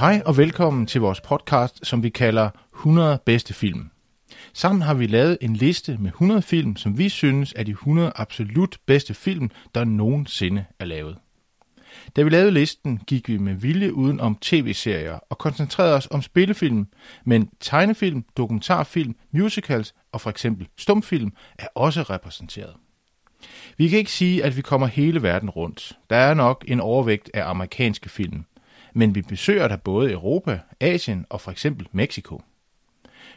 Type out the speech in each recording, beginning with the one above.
Hej og velkommen til vores podcast, som vi kalder 100 bedste film. Sammen har vi lavet en liste med 100 film, som vi synes er de 100 absolut bedste film, der nogensinde er lavet. Da vi lavede listen, gik vi med vilje uden om tv-serier og koncentrerede os om spillefilm, men tegnefilm, dokumentarfilm, musicals og for eksempel stumfilm er også repræsenteret. Vi kan ikke sige, at vi kommer hele verden rundt. Der er nok en overvægt af amerikanske film, men vi besøger da både Europa, Asien og for eksempel Mexico.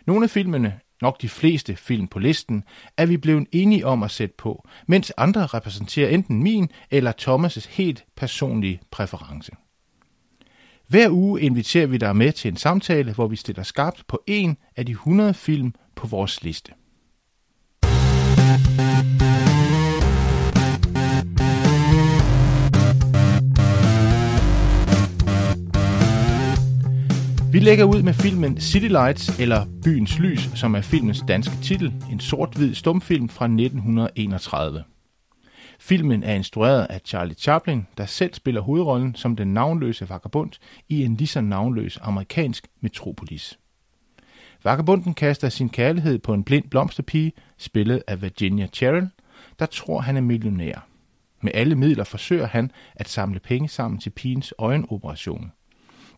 Nogle af filmene nok de fleste film på listen, er vi blevet enige om at sætte på, mens andre repræsenterer enten min eller Thomas' helt personlige præference. Hver uge inviterer vi dig med til en samtale, hvor vi stiller skarpt på en af de 100 film på vores liste. Vi lægger ud med filmen City Lights, eller Byens Lys, som er filmens danske titel, en sort-hvid stumfilm fra 1931. Filmen er instrueret af Charlie Chaplin, der selv spiller hovedrollen som den navnløse vagabond i en lige så navnløs amerikansk metropolis. Vagabunden kaster sin kærlighed på en blind blomsterpige, spillet af Virginia Cheryl, der tror han er millionær. Med alle midler forsøger han at samle penge sammen til pigens øjenoperation –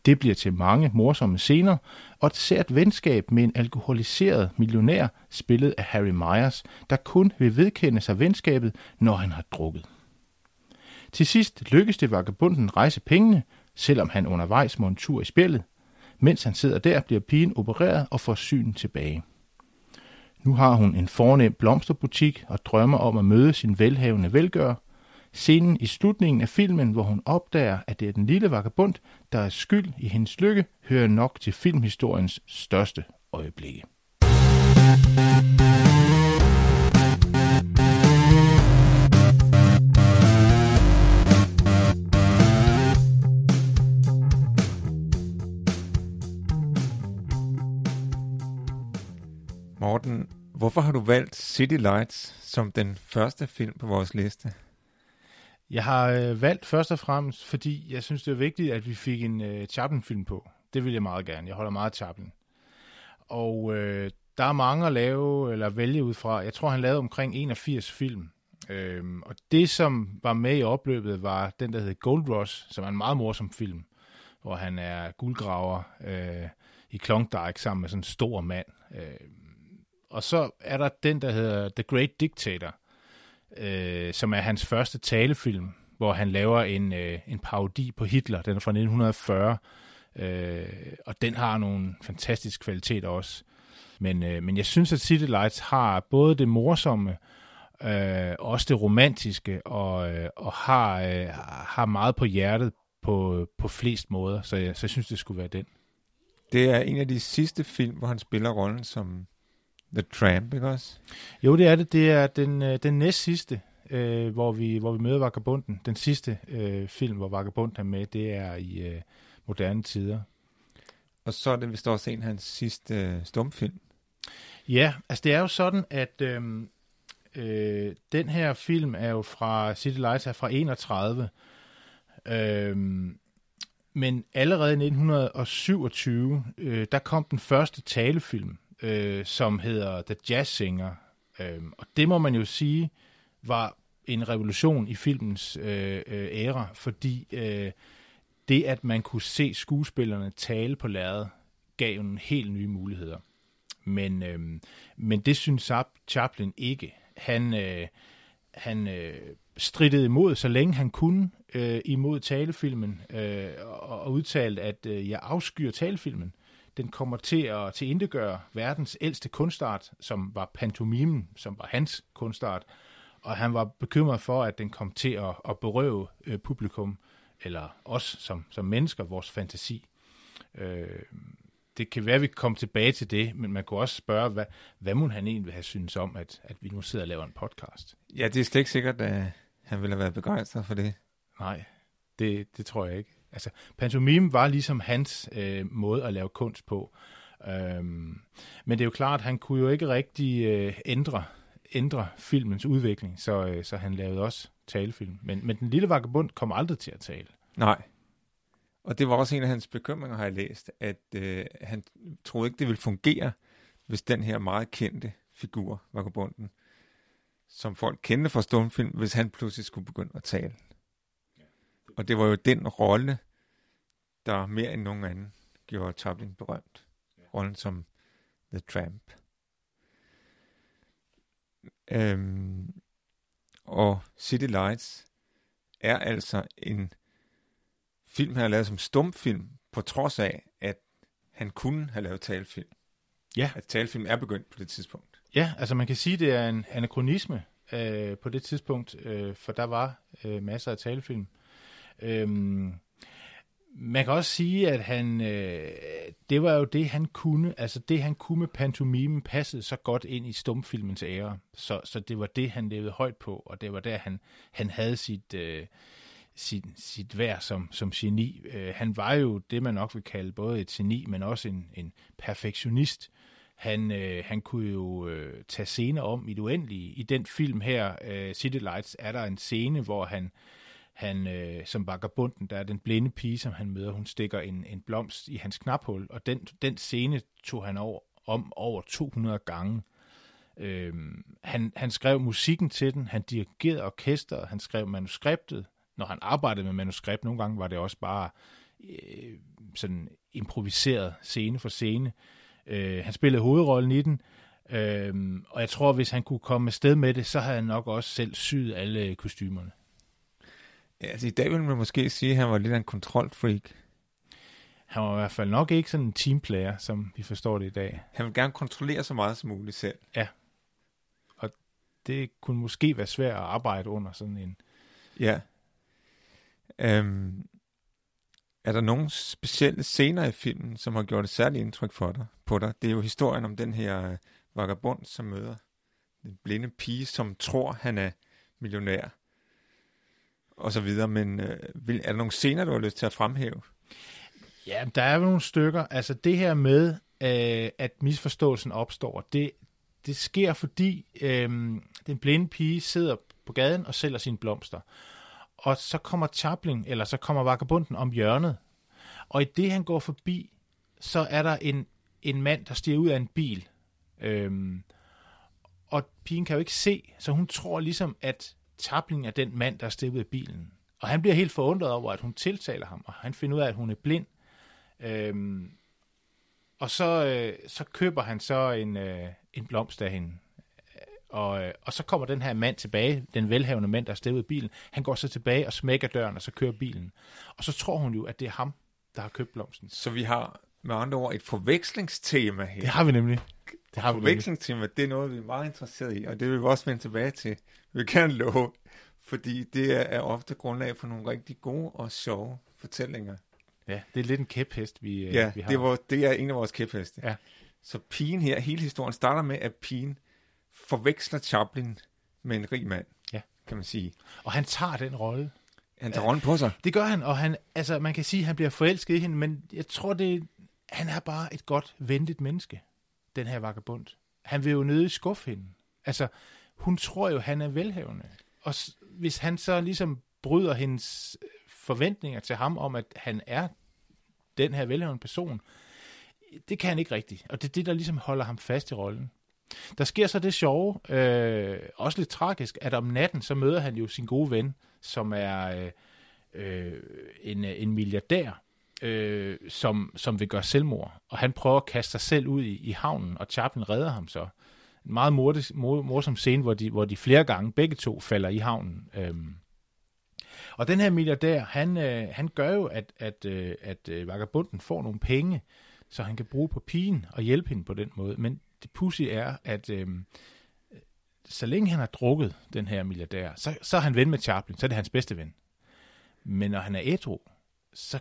det bliver til mange morsomme scener, og et sært venskab med en alkoholiseret millionær, spillet af Harry Myers, der kun vil vedkende sig venskabet, når han har drukket. Til sidst lykkes det vagabunden rejse pengene, selvom han undervejs må en tur i spillet. Mens han sidder der, bliver pigen opereret og får synen tilbage. Nu har hun en fornem blomsterbutik og drømmer om at møde sin velhavende velgører, Scenen i slutningen af filmen, hvor hun opdager, at det er den lille vagabond, der er skyld i hendes lykke, hører nok til filmhistoriens største øjeblikke. Morten, hvorfor har du valgt City Lights som den første film på vores liste? Jeg har øh, valgt først og fremmest, fordi jeg synes, det er vigtigt, at vi fik en øh, Chaplin-film på. Det vil jeg meget gerne. Jeg holder meget af Chaplin. Og øh, der er mange at lave eller vælge ud fra. Jeg tror, han lavede omkring 81 film. Øhm, og det, som var med i opløbet, var den, der hedder Gold Rush, som er en meget morsom film, hvor han er guldgraver øh, i Klondike sammen med sådan en stor mand. Øh, og så er der den, der hedder The Great Dictator, øh, som er hans første talefilm, hvor han laver en, øh, en parodi på Hitler. Den er fra 1940, øh, og den har nogle fantastiske kvaliteter også. Men, øh, men jeg synes, at City Lights har både det morsomme, øh, også det romantiske, og, øh, og har, øh, har meget på hjertet på, på flest måder. Så jeg, så jeg synes, det skulle være den. Det er en af de sidste film, hvor han spiller rollen som The Tramp, ikke også? Jo, det er det. Det er den, øh, den næst sidste, øh, hvor, vi, hvor vi møder Vagabunden. Den sidste øh, film, hvor Vagabunden er med, det er i øh, moderne tider. Og så er det vist også en af hans sidste øh, stumfilm. Ja, altså det er jo sådan, at øh, øh, den her film er jo fra City Lights er fra 31. Øh, men allerede i 1927, øh, der kom den første talefilm øh, som hedder The Jazz Singer. Øh, og det må man jo sige var en revolution i filmens øh, øh, æra, fordi øh, det, at man kunne se skuespillerne tale på lærredet, gav en helt nye muligheder. Men, øh, men det synes Chaplin ikke. Han, øh, han øh, strittede imod, så længe han kunne, øh, imod talefilmen, øh, og, og udtalte, at øh, jeg afskyer talefilmen den kommer til at til indegøre verdens ældste kunstart, som var pantomimen, som var hans kunstart, og han var bekymret for, at den kom til at, at berøve øh, publikum, eller os som, som mennesker, vores fantasi. Øh, det kan være, at vi kan komme tilbage til det, men man kunne også spørge, hvad, hvad må han egentlig have synes om, at, at vi nu sidder og laver en podcast? Ja, det er slet ikke sikkert, at han ville have været begejstret for det. Nej, det, det tror jeg ikke. Altså, pantomime var ligesom hans øh, måde at lave kunst på. Øhm, men det er jo klart, at han kunne jo ikke rigtig øh, ændre, ændre filmens udvikling, så, øh, så han lavede også talefilm. Men, men den lille vagabund kom aldrig til at tale. Nej. Og det var også en af hans bekymringer, har jeg læst, at øh, han troede ikke, det ville fungere, hvis den her meget kendte figur, vagabunden, som folk kendte fra stumfilm, hvis han pludselig skulle begynde at tale. Og det var jo den rolle, der mere end nogen anden gjorde Chaplin berømt. Rollen som The Tramp. Øhm, og City Lights er altså en film, han har lavet som stumfilm, på trods af, at han kunne have lavet talefilm. Ja. At talefilm er begyndt på det tidspunkt. Ja, altså man kan sige, det er en anachronisme øh, på det tidspunkt, øh, for der var øh, masser af talefilm. Øhm, man kan også sige, at han, øh, det var jo det, han kunne. Altså det, han kunne med pantomimen, passede så godt ind i stumfilmens ære. Så, så det var det, han levede højt på, og det var der, han, han havde sit, øh, sit, sit værd som, som geni. Øh, han var jo det, man nok vil kalde både et geni, men også en, en perfektionist. Han, øh, han kunne jo øh, tage scener om i det uendelige. I den film her, øh, City Lights, er der en scene, hvor han han, øh, som vagabunden, der er den blinde pige, som han møder, hun stikker en, en blomst i hans knaphul, og den, den scene tog han over, om over 200 gange. Øhm, han, han skrev musikken til den, han dirigerede orkestret, han skrev manuskriptet. Når han arbejdede med manuskript, nogle gange var det også bare øh, sådan improviseret scene for scene. Øh, han spillede hovedrollen i den, øh, og jeg tror, hvis han kunne komme sted med det, så havde han nok også selv syet alle kostymerne. Ja, altså i dag vil man måske sige, at han var lidt af en kontrolfreak. Han var i hvert fald nok ikke sådan en teamplayer, som vi forstår det i dag. Han vil gerne kontrollere så meget som muligt selv. Ja. Og det kunne måske være svært at arbejde under sådan en... Ja. Øhm, er der nogle specielle scener i filmen, som har gjort et særligt indtryk for dig, på dig? Det er jo historien om den her øh, vagabond, som møder den blinde pige, som tror, han er millionær og så videre, men øh, vil, er der nogle scener, du har lyst til at fremhæve? Ja, der er jo nogle stykker. Altså det her med, øh, at misforståelsen opstår, det, det sker, fordi øh, den blinde pige sidder på gaden og sælger sine blomster. Og så kommer Chaplin, eller så kommer vagabunden om hjørnet. Og i det, han går forbi, så er der en, en mand, der stiger ud af en bil. Øhm, og pigen kan jo ikke se, så hun tror ligesom, at Chaplin er den mand, der er af bilen. Og han bliver helt forundret over, at hun tiltaler ham, og han finder ud af, at hun er blind. Øhm, og så, øh, så køber han så en, øh, en blomst af hende. Og, øh, og så kommer den her mand tilbage, den velhavende mand, der er steget af bilen. Han går så tilbage og smækker døren, og så kører bilen. Og så tror hun jo, at det er ham, der har købt blomsten. Så vi har med andre ord et forvekslingstema her. Det har vi nemlig. Det har vi nemlig. Forvekslingstema, det er noget, vi er meget interesseret i, og det vil vi også vende tilbage til. Vi vil gerne love, fordi det er, ofte grundlag for nogle rigtig gode og sjove fortællinger. Ja, det er lidt en kæphest, vi, øh, Ja, vi har. det, var, det er en af vores kæpheste. Ja. Så pigen her, hele historien starter med, at pigen forveksler Chaplin med en rig mand, Ja. kan man sige. Og han tager den rolle. Han tager rollen på sig. Det gør han, og han, altså, man kan sige, at han bliver forelsket i hende, men jeg tror, det, han er bare et godt, venligt menneske, den her vagabond. Han vil jo nødig skuffe hende. Altså, hun tror jo, han er velhavende. Og s- hvis han så ligesom bryder hendes øh, forventninger til ham om, at han er den her velhavende person, det kan han ikke rigtigt. Og det er det, der ligesom holder ham fast i rollen. Der sker så det sjove, øh, også lidt tragisk, at om natten, så møder han jo sin gode ven, som er øh, øh en, en milliardær, øh, som, som vil gøre selvmord. Og han prøver at kaste sig selv ud i, i havnen, og Chaplin redder ham så. En meget mordes, mor, morsom scene, hvor de, hvor de flere gange begge to falder i havnen. Øhm. Og den her milliardær, han, øh, han gør jo, at, at, øh, at øh, vagabunden får nogle penge, så han kan bruge på pigen og hjælpe hende på den måde. Men det pussy er, at øh, så længe han har drukket den her milliardær, så, så er han ven med Chaplin, så er det hans bedste ven. Men når han er ædru, så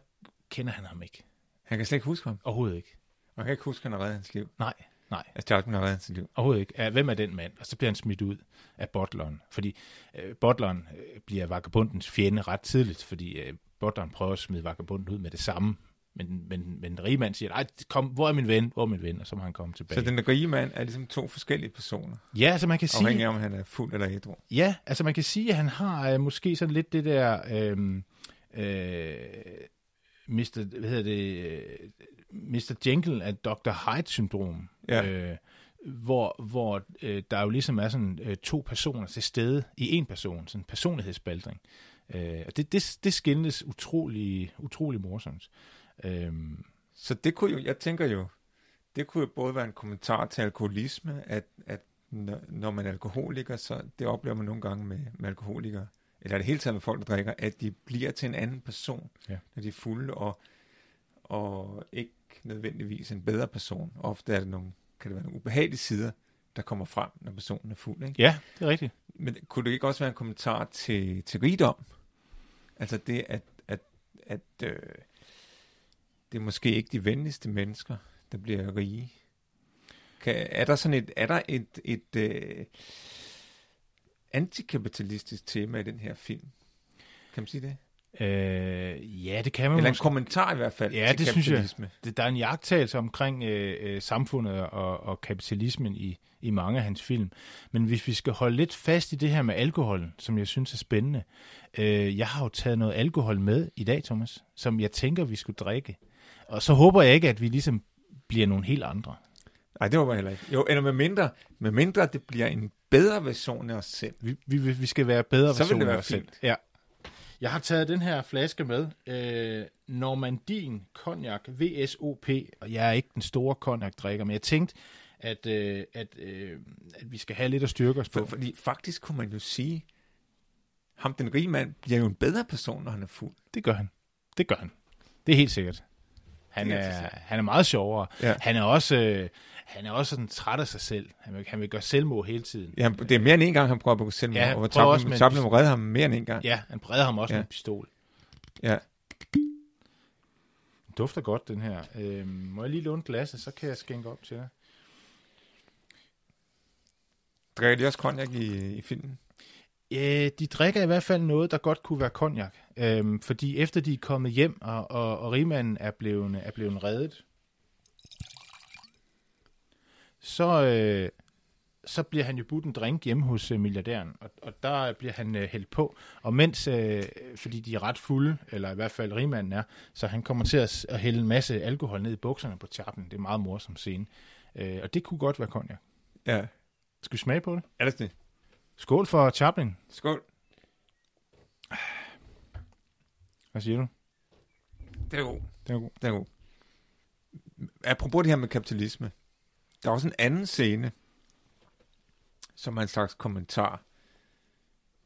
kender han ham ikke. Han kan slet ikke huske ham. Overhovedet ikke. Man kan ikke huske, at han har reddet hans liv. Nej, nej. Har reddet hans liv. Overhovedet ikke. Hvem er den mand? Og så bliver han smidt ud af butleren. Fordi øh, butleren øh, bliver vagabundens fjende ret tidligt, fordi øh, butleren prøver at smide vagabunden ud med det samme. Men, men, men den rige mand siger, nej, kom, hvor er min ven? Hvor er min ven? Og så må han komme tilbage. Så den rige mand er ligesom to forskellige personer. Ja, altså man kan sige... Afhængig af, om han er fuld eller ædru. Ja, altså man kan sige, at han har øh, måske sådan lidt det der... Øh, øh, Mr. Hvad hedder det? øh, Mr. Jekyll af Dr. Hyde-syndrom. Ja. Øh, hvor, hvor øh, der jo ligesom er sådan øh, to personer til stede i en person, sådan en personlighedsspaldring. Øh, og det, det, det skændes utrolig, utrolig morsomt. Øh, Så det kunne jo, jeg tænker jo, det kunne jo både være en kommentar til alkoholisme, at, at når, når man er alkoholiker, så det oplever man nogle gange med, med alkoholikere, eller det hele taget med folk, der drikker, at de bliver til en anden person, Ja. når de er fulde, og, og ikke nødvendigvis en bedre person. Ofte er det nogle, kan det være nogle ubehagelige sider, der kommer frem, når personen er fuld. Ikke? ja, det er rigtigt. Men kunne det ikke også være en kommentar til, til rigdom? Altså det, at, at, at øh, det er måske ikke de venligste mennesker, der bliver rige. Kan, er der sådan et, er der et, et øh, antikapitalistisk tema i den her film? Kan man sige det? Øh, ja, det kan man Eller en måske. kommentar i hvert fald Ja, til det synes jeg. Det, der er en jagttagelse omkring øh, øh, samfundet og, og kapitalismen i, i mange af hans film. Men hvis vi skal holde lidt fast i det her med alkoholen, som jeg synes er spændende. Øh, jeg har jo taget noget alkohol med i dag, Thomas, som jeg tænker, vi skulle drikke. Og så håber jeg ikke, at vi ligesom bliver nogle helt andre. Nej, det håber jeg heller ikke. Jo, eller med mindre, med mindre det bliver en bedre version af os selv. Vi, vi, vi skal være bedre versioner af os selv. Ja. Jeg har taget den her flaske med. Øh, Normandin Cognac VSOP. Og jeg er ikke den store cognac-drikker, men jeg tænkte, at, øh, at, øh, at vi skal have lidt at styrke os på. For, fordi faktisk kunne man jo sige, ham den rige mand bliver jo en bedre person, når han er fuld. Det gør han. Det gør han. Det er helt sikkert. Han Det er er, han er meget sjovere. Ja. Han er også, øh, han er også sådan træt af sig selv. Han vil, han vil gøre selvmord hele tiden. Ja, det er mere end en gang, han prøver at begå selvmord, Ja, han og prøver også Chaplin, med en Chaplin pistol. må redde ham mere end en gang. Ja, han breder ham også Ja. med en pistol. ja. Den dufter godt, den her. Øh, må jeg lige låne glasset, så kan jeg skænke op til dig. Drikker de også cognac i, i filmen? Øh, de drikker i hvert fald noget, der godt kunne være cognac. Øhm, fordi efter de er kommet hjem, og, og, og rigmanden er blevet, er blevet reddet, så, øh, så bliver han jo budt en drink hjemme hos øh, milliardæren, og, og der bliver han øh, hældt på. Og mens, øh, fordi de er ret fulde, eller i hvert fald rigmanden er, så han kommer til at, at hælde en masse alkohol ned i bukserne på Chaplin. Det er meget morsom scene. Øh, og det kunne godt være cognac. Ja. Skal vi smage på det? Er det det? Skål for Chaplin. Skål. Hvad siger du? Det er god. Det er god. Det er god. Apropos det her med kapitalisme. Der er også en anden scene, som er en slags kommentar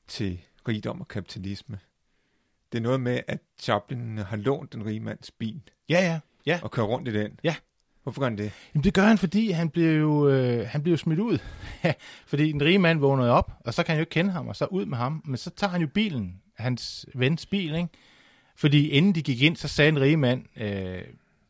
til rigdom og kapitalisme. Det er noget med, at Chaplin har lånt den rige mands bil Ja, ja. Ja, og kører rundt i den. Ja. Hvorfor gør han det? Jamen, det gør han, fordi han bliver jo, øh, han bliver jo smidt ud. fordi den rige mand vågnede op, og så kan han jo ikke kende ham, og så ud med ham. Men så tager han jo bilen, hans vens bil, ikke? Fordi inden de gik ind, så sagde en rige mand, øh,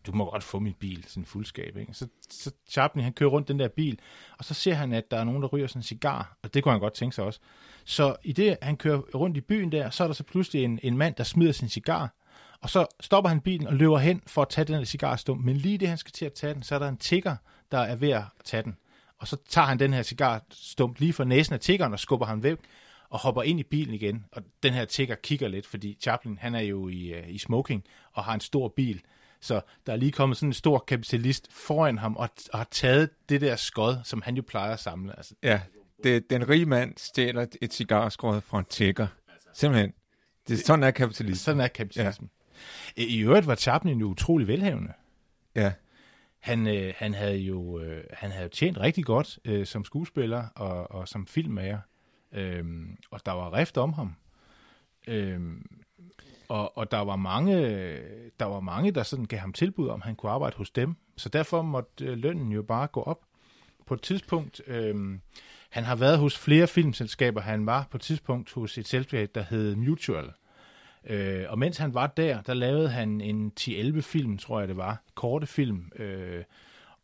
du må godt få min bil, sådan en fuldskab, ikke? Så, så Chaplin, han kører rundt den der bil, og så ser han, at der er nogen, der ryger sådan en cigar, og det kunne han godt tænke sig også. Så i det, han kører rundt i byen der, så er der så pludselig en, en mand, der smider sin cigar, og så stopper han bilen og løber hen for at tage den her cigarstum. Men lige det, han skal til at tage den, så er der en tigger, der er ved at tage den. Og så tager han den her cigarstum lige for næsen af tiggeren og skubber ham væk og hopper ind i bilen igen. Og den her tigger kigger lidt, fordi Chaplin, han er jo i, øh, i smoking og har en stor bil. Så der er lige kommet sådan en stor kapitalist foran ham og, og har taget det der skod, som han jo plejer at samle. Altså, Ja, det, den rige mand stjæler et- cigarskåret fra en tækker. Simpelthen. Det, sådan er kapitalisme. sådan er kapitalismen. Ja. I øvrigt var Chaplin jo utrolig velhavende. Ja. Han, øh, han havde jo øh, han havde tjent rigtig godt øh, som skuespiller og, og som filmmager. Øhm, og der var rift om ham. Øhm, Og, og der, var mange, der var mange, der sådan gav ham tilbud om, at han kunne arbejde hos dem. Så derfor måtte øh, lønnen jo bare gå op. På et tidspunkt, øh, han har været hos flere filmselskaber. Han var på et tidspunkt hos et selskab, der hed Mutual. Øh, og mens han var der, der lavede han en 10-11 film, tror jeg det var. Korte film. Øh,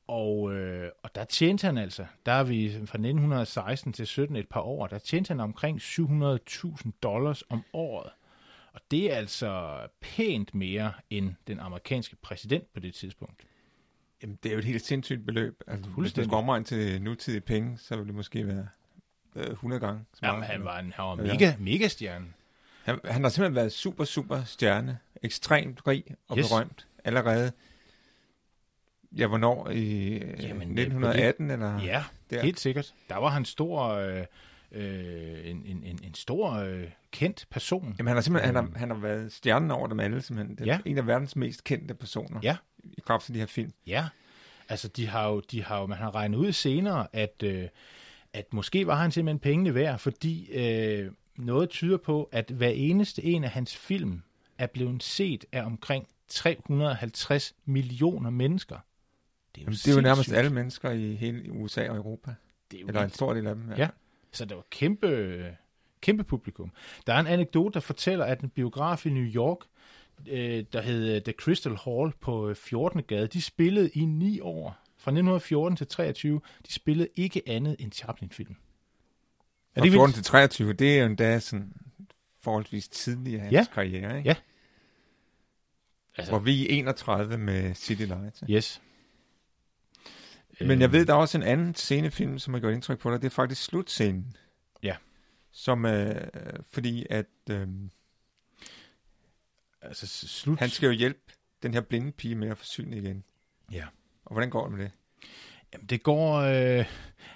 og, øh, og der tjente han altså, der er vi fra 1916 til 17 et par år, der tjente han omkring 700.000 dollars om året. Og det er altså pænt mere end den amerikanske præsident på det tidspunkt. Jamen, det er jo et helt sindssygt beløb. Altså, hvis du skal omregne til nutidige penge, så vil det måske være øh, 100 gange. Så Jamen, han var en han var mega, mega stjerne. Han, han har simpelthen været super, super stjerne. Ekstremt rig og yes. berømt allerede. Ja, hvornår? I Jamen, 1918? Eller? Ja, der. helt sikkert. Der var han stor... Øh, øh, en, en, en, en stor øh, kendt person. Jamen han har simpelthen han har, han har været stjernen over dem alle, simpelthen. Det er ja. en af verdens mest kendte personer. Ja. I kraft af de her film. Ja. Altså de har jo, de har jo, man har regnet ud senere, at, øh, at måske var han simpelthen pengene værd, fordi øh, noget tyder på, at hver eneste en af hans film er blevet set af omkring 350 millioner mennesker. Det er jo, det er jo nærmest alle mennesker i hele USA og Europa. Det er jo Eller en stor del af dem. Ja. ja. Så det var kæmpe, kæmpe publikum. Der er en anekdote, der fortæller, at en biograf i New York, øh, der hed øh, The Crystal Hall på 14. Øh, gade, de spillede i ni år, fra 1914 til 23, de spillede ikke andet end Chaplin-film. Er det 14 til 23, det er jo endda sådan forholdsvis tidlig af hans ja. karriere, ikke? Ja. Altså, Hvor vi er 31 med City Lights. Yes. Men jeg ved, der er også en anden scenefilm, som har gjort indtryk på dig. Det er faktisk slutscenen. Ja. Som, øh, fordi at... Øh, altså, slut... Han skal jo hjælpe den her blinde pige med at forsyne igen. Ja. Og hvordan går det med det? Jamen, det går... Øh,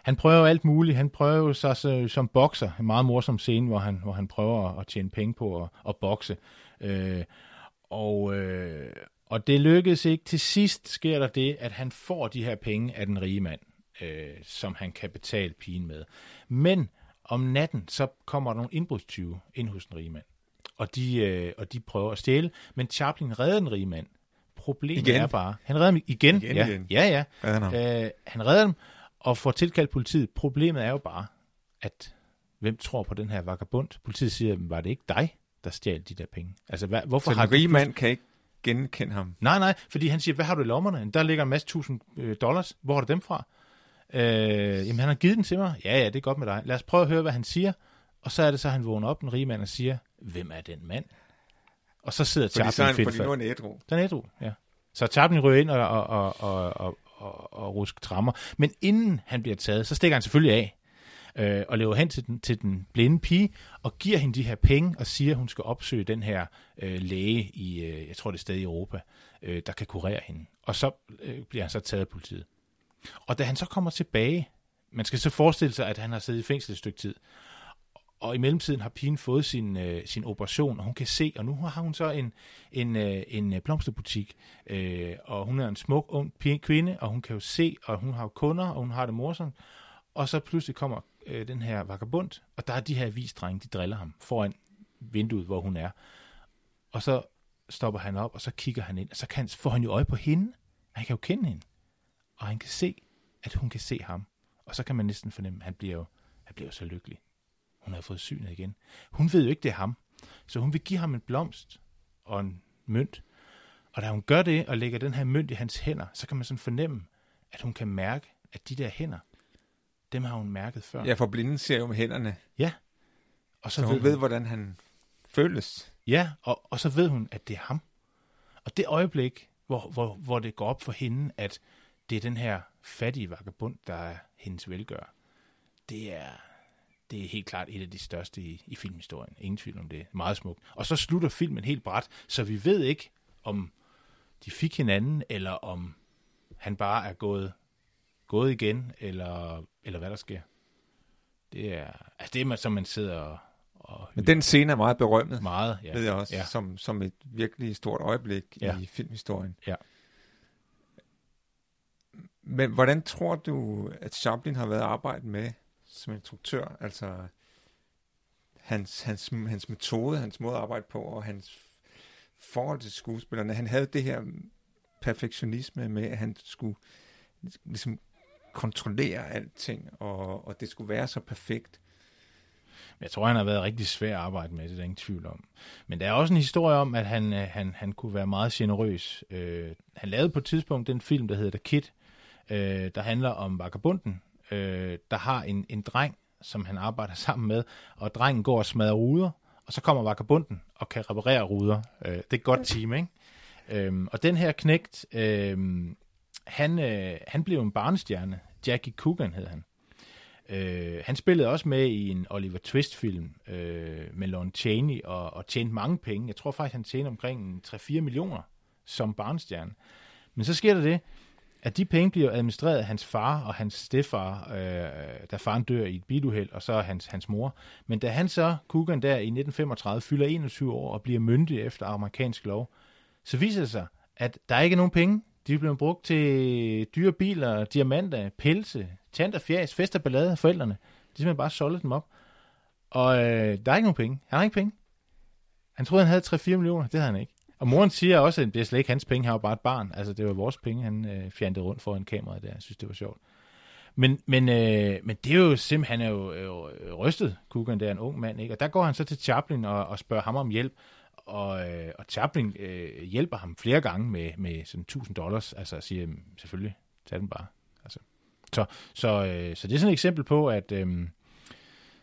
han prøver alt muligt. Han prøver sig så, som bokser. En meget morsom scene, hvor han, hvor han prøver at tjene penge på at, at bokse. Øh, og, øh, og det lykkedes ikke. Til sidst sker der det, at han får de her penge af den rige mand, øh, som han kan betale pigen med. Men om natten, så kommer der nogle indbrudstyve ind hos den rige mand. Og de, øh, og de prøver at stjæle, men Chaplin redder den rige mand. Problemet igen. er bare, han redder dem igen. igen ja, igen. ja, ja. Redder øh, han redder dem og får tilkaldt politiet. Problemet er jo bare, at hvem tror på den her vagabund? Politiet siger, var det ikke dig, der stjal de der penge? Altså, hvad, hvorfor så har rige mand kan ikke genkende ham? Nej, nej, fordi han siger, hvad har du i lommerne? Der ligger en masse tusind øh, dollars. Hvor har du dem fra? Øh, jamen, han har givet den til mig. Ja, ja, det er godt med dig. Lad os prøve at høre, hvad han siger. Og så er det så, han vågner op, den rige mand, og siger, hvem er den mand? Og så sidder Chaplin fedt. Fordi nu er han ædru. Den er ædru, ja. Så Chaplin ryger ind og, og, og, og, og, og rusk trammer. Men inden han bliver taget, så stikker han selvfølgelig af øh, og løber hen til den, til den blinde pige og giver hende de her penge og siger, at hun skal opsøge den her øh, læge i, øh, jeg tror det er sted i Europa, øh, der kan kurere hende. Og så øh, bliver han så taget af politiet. Og da han så kommer tilbage, man skal så forestille sig, at han har siddet i fængsel et stykke tid, og i mellemtiden har pigen fået sin, øh, sin operation, og hun kan se, og nu har hun så en, en, øh, en øh, blomsterbutik, øh, og hun er en smuk ung pige, kvinde, og hun kan jo se, og hun har jo kunder, og hun har det morsomt, og så pludselig kommer øh, den her vagabund, og der er de her avisdrenge, de driller ham foran vinduet, hvor hun er. Og så stopper han op, og så kigger han ind, og så kan, får han jo øje på hende. Han kan jo kende hende. Og han kan se, at hun kan se ham. Og så kan man næsten fornemme, at han bliver jo, han bliver jo så lykkelig. Hun har fået synet igen. Hun ved jo ikke, det er ham. Så hun vil give ham en blomst og en mønt. Og da hun gør det og lægger den her mønt i hans hænder, så kan man sådan fornemme, at hun kan mærke, at de der hænder, dem har hun mærket før. Ja, for blinden ser jo med hænderne. Ja. Og så, så hun ved, hun, hvordan han føles. Ja, og, og så ved hun, at det er ham. Og det øjeblik, hvor, hvor, hvor det går op for hende, at det er den her fattige vagabund, der er hendes velgør, det er, det er helt klart et af de største i, i filmhistorien. Ingen tvivl om det. Meget smukt. Og så slutter filmen helt bræt, så vi ved ikke, om de fik hinanden, eller om han bare er gået gået igen, eller, eller hvad der sker. Det er, altså det er, som man sidder og, og Men den scene er meget berømmet. Meget, ja. Ved jeg også, ja. som, som et virkelig stort øjeblik ja. i filmhistorien. Ja. Men hvordan tror du, at Chaplin har været arbejdet med som instruktør? Altså hans, hans, hans metode, hans måde at arbejde på, og hans forhold til skuespillerne. Han havde det her perfektionisme med, at han skulle ligesom kontrollere alting, og, og det skulle være så perfekt. Jeg tror, han har været rigtig svær at arbejde med, det er der ingen tvivl om. Men der er også en historie om, at han, øh, han, han kunne være meget generøs. Øh, han lavede på et tidspunkt den film, der hedder The Kid, øh, der handler om vagabunden, øh, der har en, en dreng, som han arbejder sammen med, og drengen går og smadrer ruder, og så kommer vagabunden og kan reparere ruder. Øh, det er et godt team, ikke? Øhm, og den her knægt, øhm, han, øh, han blev en barnestjerne. Jackie Coogan hed han. Øh, han spillede også med i en Oliver Twist-film øh, med Lon Chaney og, og tjente mange penge. Jeg tror faktisk, han tjente omkring 3-4 millioner som barnestjerne. Men så sker der det, at de penge bliver administreret af hans far og hans stefar, øh, da faren dør i et biluheld, og så hans, hans mor. Men da han så, Kugan der i 1935, fylder 21 år og bliver myndig efter amerikansk lov, så viser det sig, at der ikke er nogen penge. De er blevet brugt til dyre biler, diamanter, pelse, tant fjæs, fest og ballade af forældrene. De simpelthen bare solgte dem op. Og øh, der er ikke nogen penge. Han har ikke penge. Han troede, han havde 3-4 millioner. Det havde han ikke. Og moren siger også, at det er slet ikke hans penge. Han var bare et barn. Altså, det var vores penge, han øh, fjernede rundt foran kameraet der. Jeg synes, det var sjovt. Men, men, øh, men det er jo simpelthen, han er jo øh, rystet, Kugan, der er en ung mand, ikke? Og der går han så til Chaplin og, og spørger ham om hjælp og, øh, og Chaplin øh, hjælper ham flere gange med, med sådan 1000 dollars, altså siger, selvfølgelig, tag den bare. Altså. Så, så, øh, så det er sådan et eksempel på, at, øh,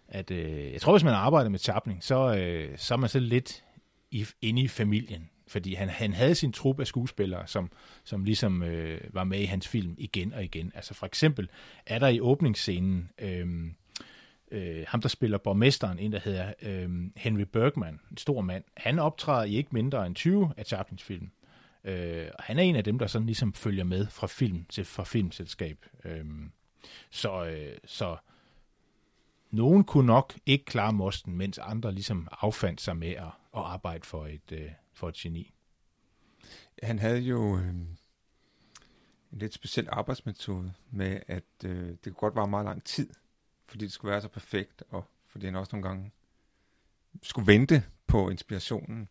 at øh, jeg tror, hvis man arbejder med Chaplin, så, øh, så er man så lidt i, inde i familien, fordi han, han havde sin trup af skuespillere, som, som ligesom øh, var med i hans film igen og igen. Altså for eksempel er der i åbningsscenen... Øh, øh, ham, der spiller borgmesteren, en der hedder øh, Henry Bergman, en stor mand, han optræder i ikke mindre end 20 af Chaplins film. Øh, og han er en af dem, der sådan ligesom følger med fra film til fra filmselskab. Øh, så, øh, så nogen kunne nok ikke klare mosten, mens andre ligesom affandt sig med at, at arbejde for et, øh, for et geni. Han havde jo øh, en lidt speciel arbejdsmetode med, at øh, det kunne godt være meget lang tid, fordi det skulle være så perfekt, og fordi han også nogle gange skulle vente på inspirationen.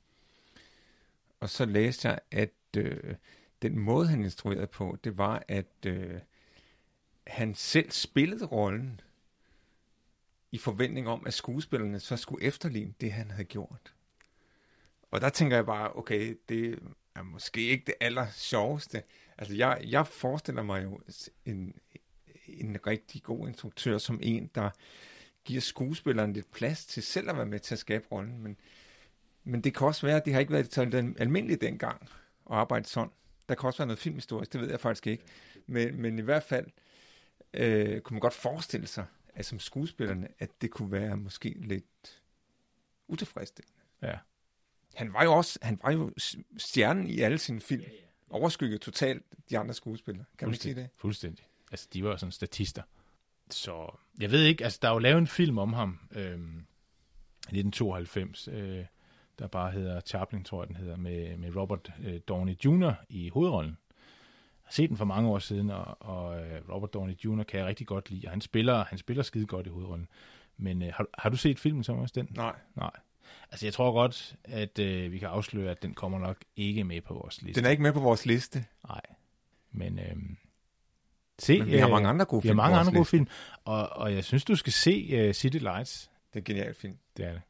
Og så læste jeg, at øh, den måde, han instruerede på, det var, at øh, han selv spillede rollen i forventning om, at skuespillerne så skulle efterligne det, han havde gjort. Og der tænker jeg bare, okay, det er måske ikke det aller sjoveste. Altså, jeg, jeg forestiller mig jo en, en rigtig god instruktør, som en, der giver skuespilleren lidt plads til selv at være med til at skabe rollen. Men, men det kan også være, at det har ikke været så almindeligt dengang at arbejde sådan. Der kan også være noget filmhistorisk, det ved jeg faktisk ikke. Men, men i hvert fald øh, kunne man godt forestille sig, at som skuespillerne, at det kunne være måske lidt utilfredsstillende. Ja. Han var jo også han var jo stjernen i alle sine film. Overskygget totalt de andre skuespillere. Kan man sige det? Fuldstændig. Altså, de var jo sådan statister. Så jeg ved ikke, altså der er jo lavet en film om ham, øh, 1992, øh, der bare hedder Chaplin, tror jeg den hedder, med, med Robert øh, Downey Jr. i hovedrollen. Jeg har set den for mange år siden, og, og øh, Robert Downey Jr. kan jeg rigtig godt lide, og han spiller, han spiller skide godt i hovedrollen. Men øh, har, har du set filmen, som også den? Nej. Nej. Altså, jeg tror godt, at øh, vi kan afsløre, at den kommer nok ikke med på vores liste. Den er ikke med på vores liste? Nej. Men øh, Se, Men vi har mange andre gode film. Vi har mange andre gode film, og, og jeg synes, du skal se uh, City Lights. Det er en genial film. Det er det.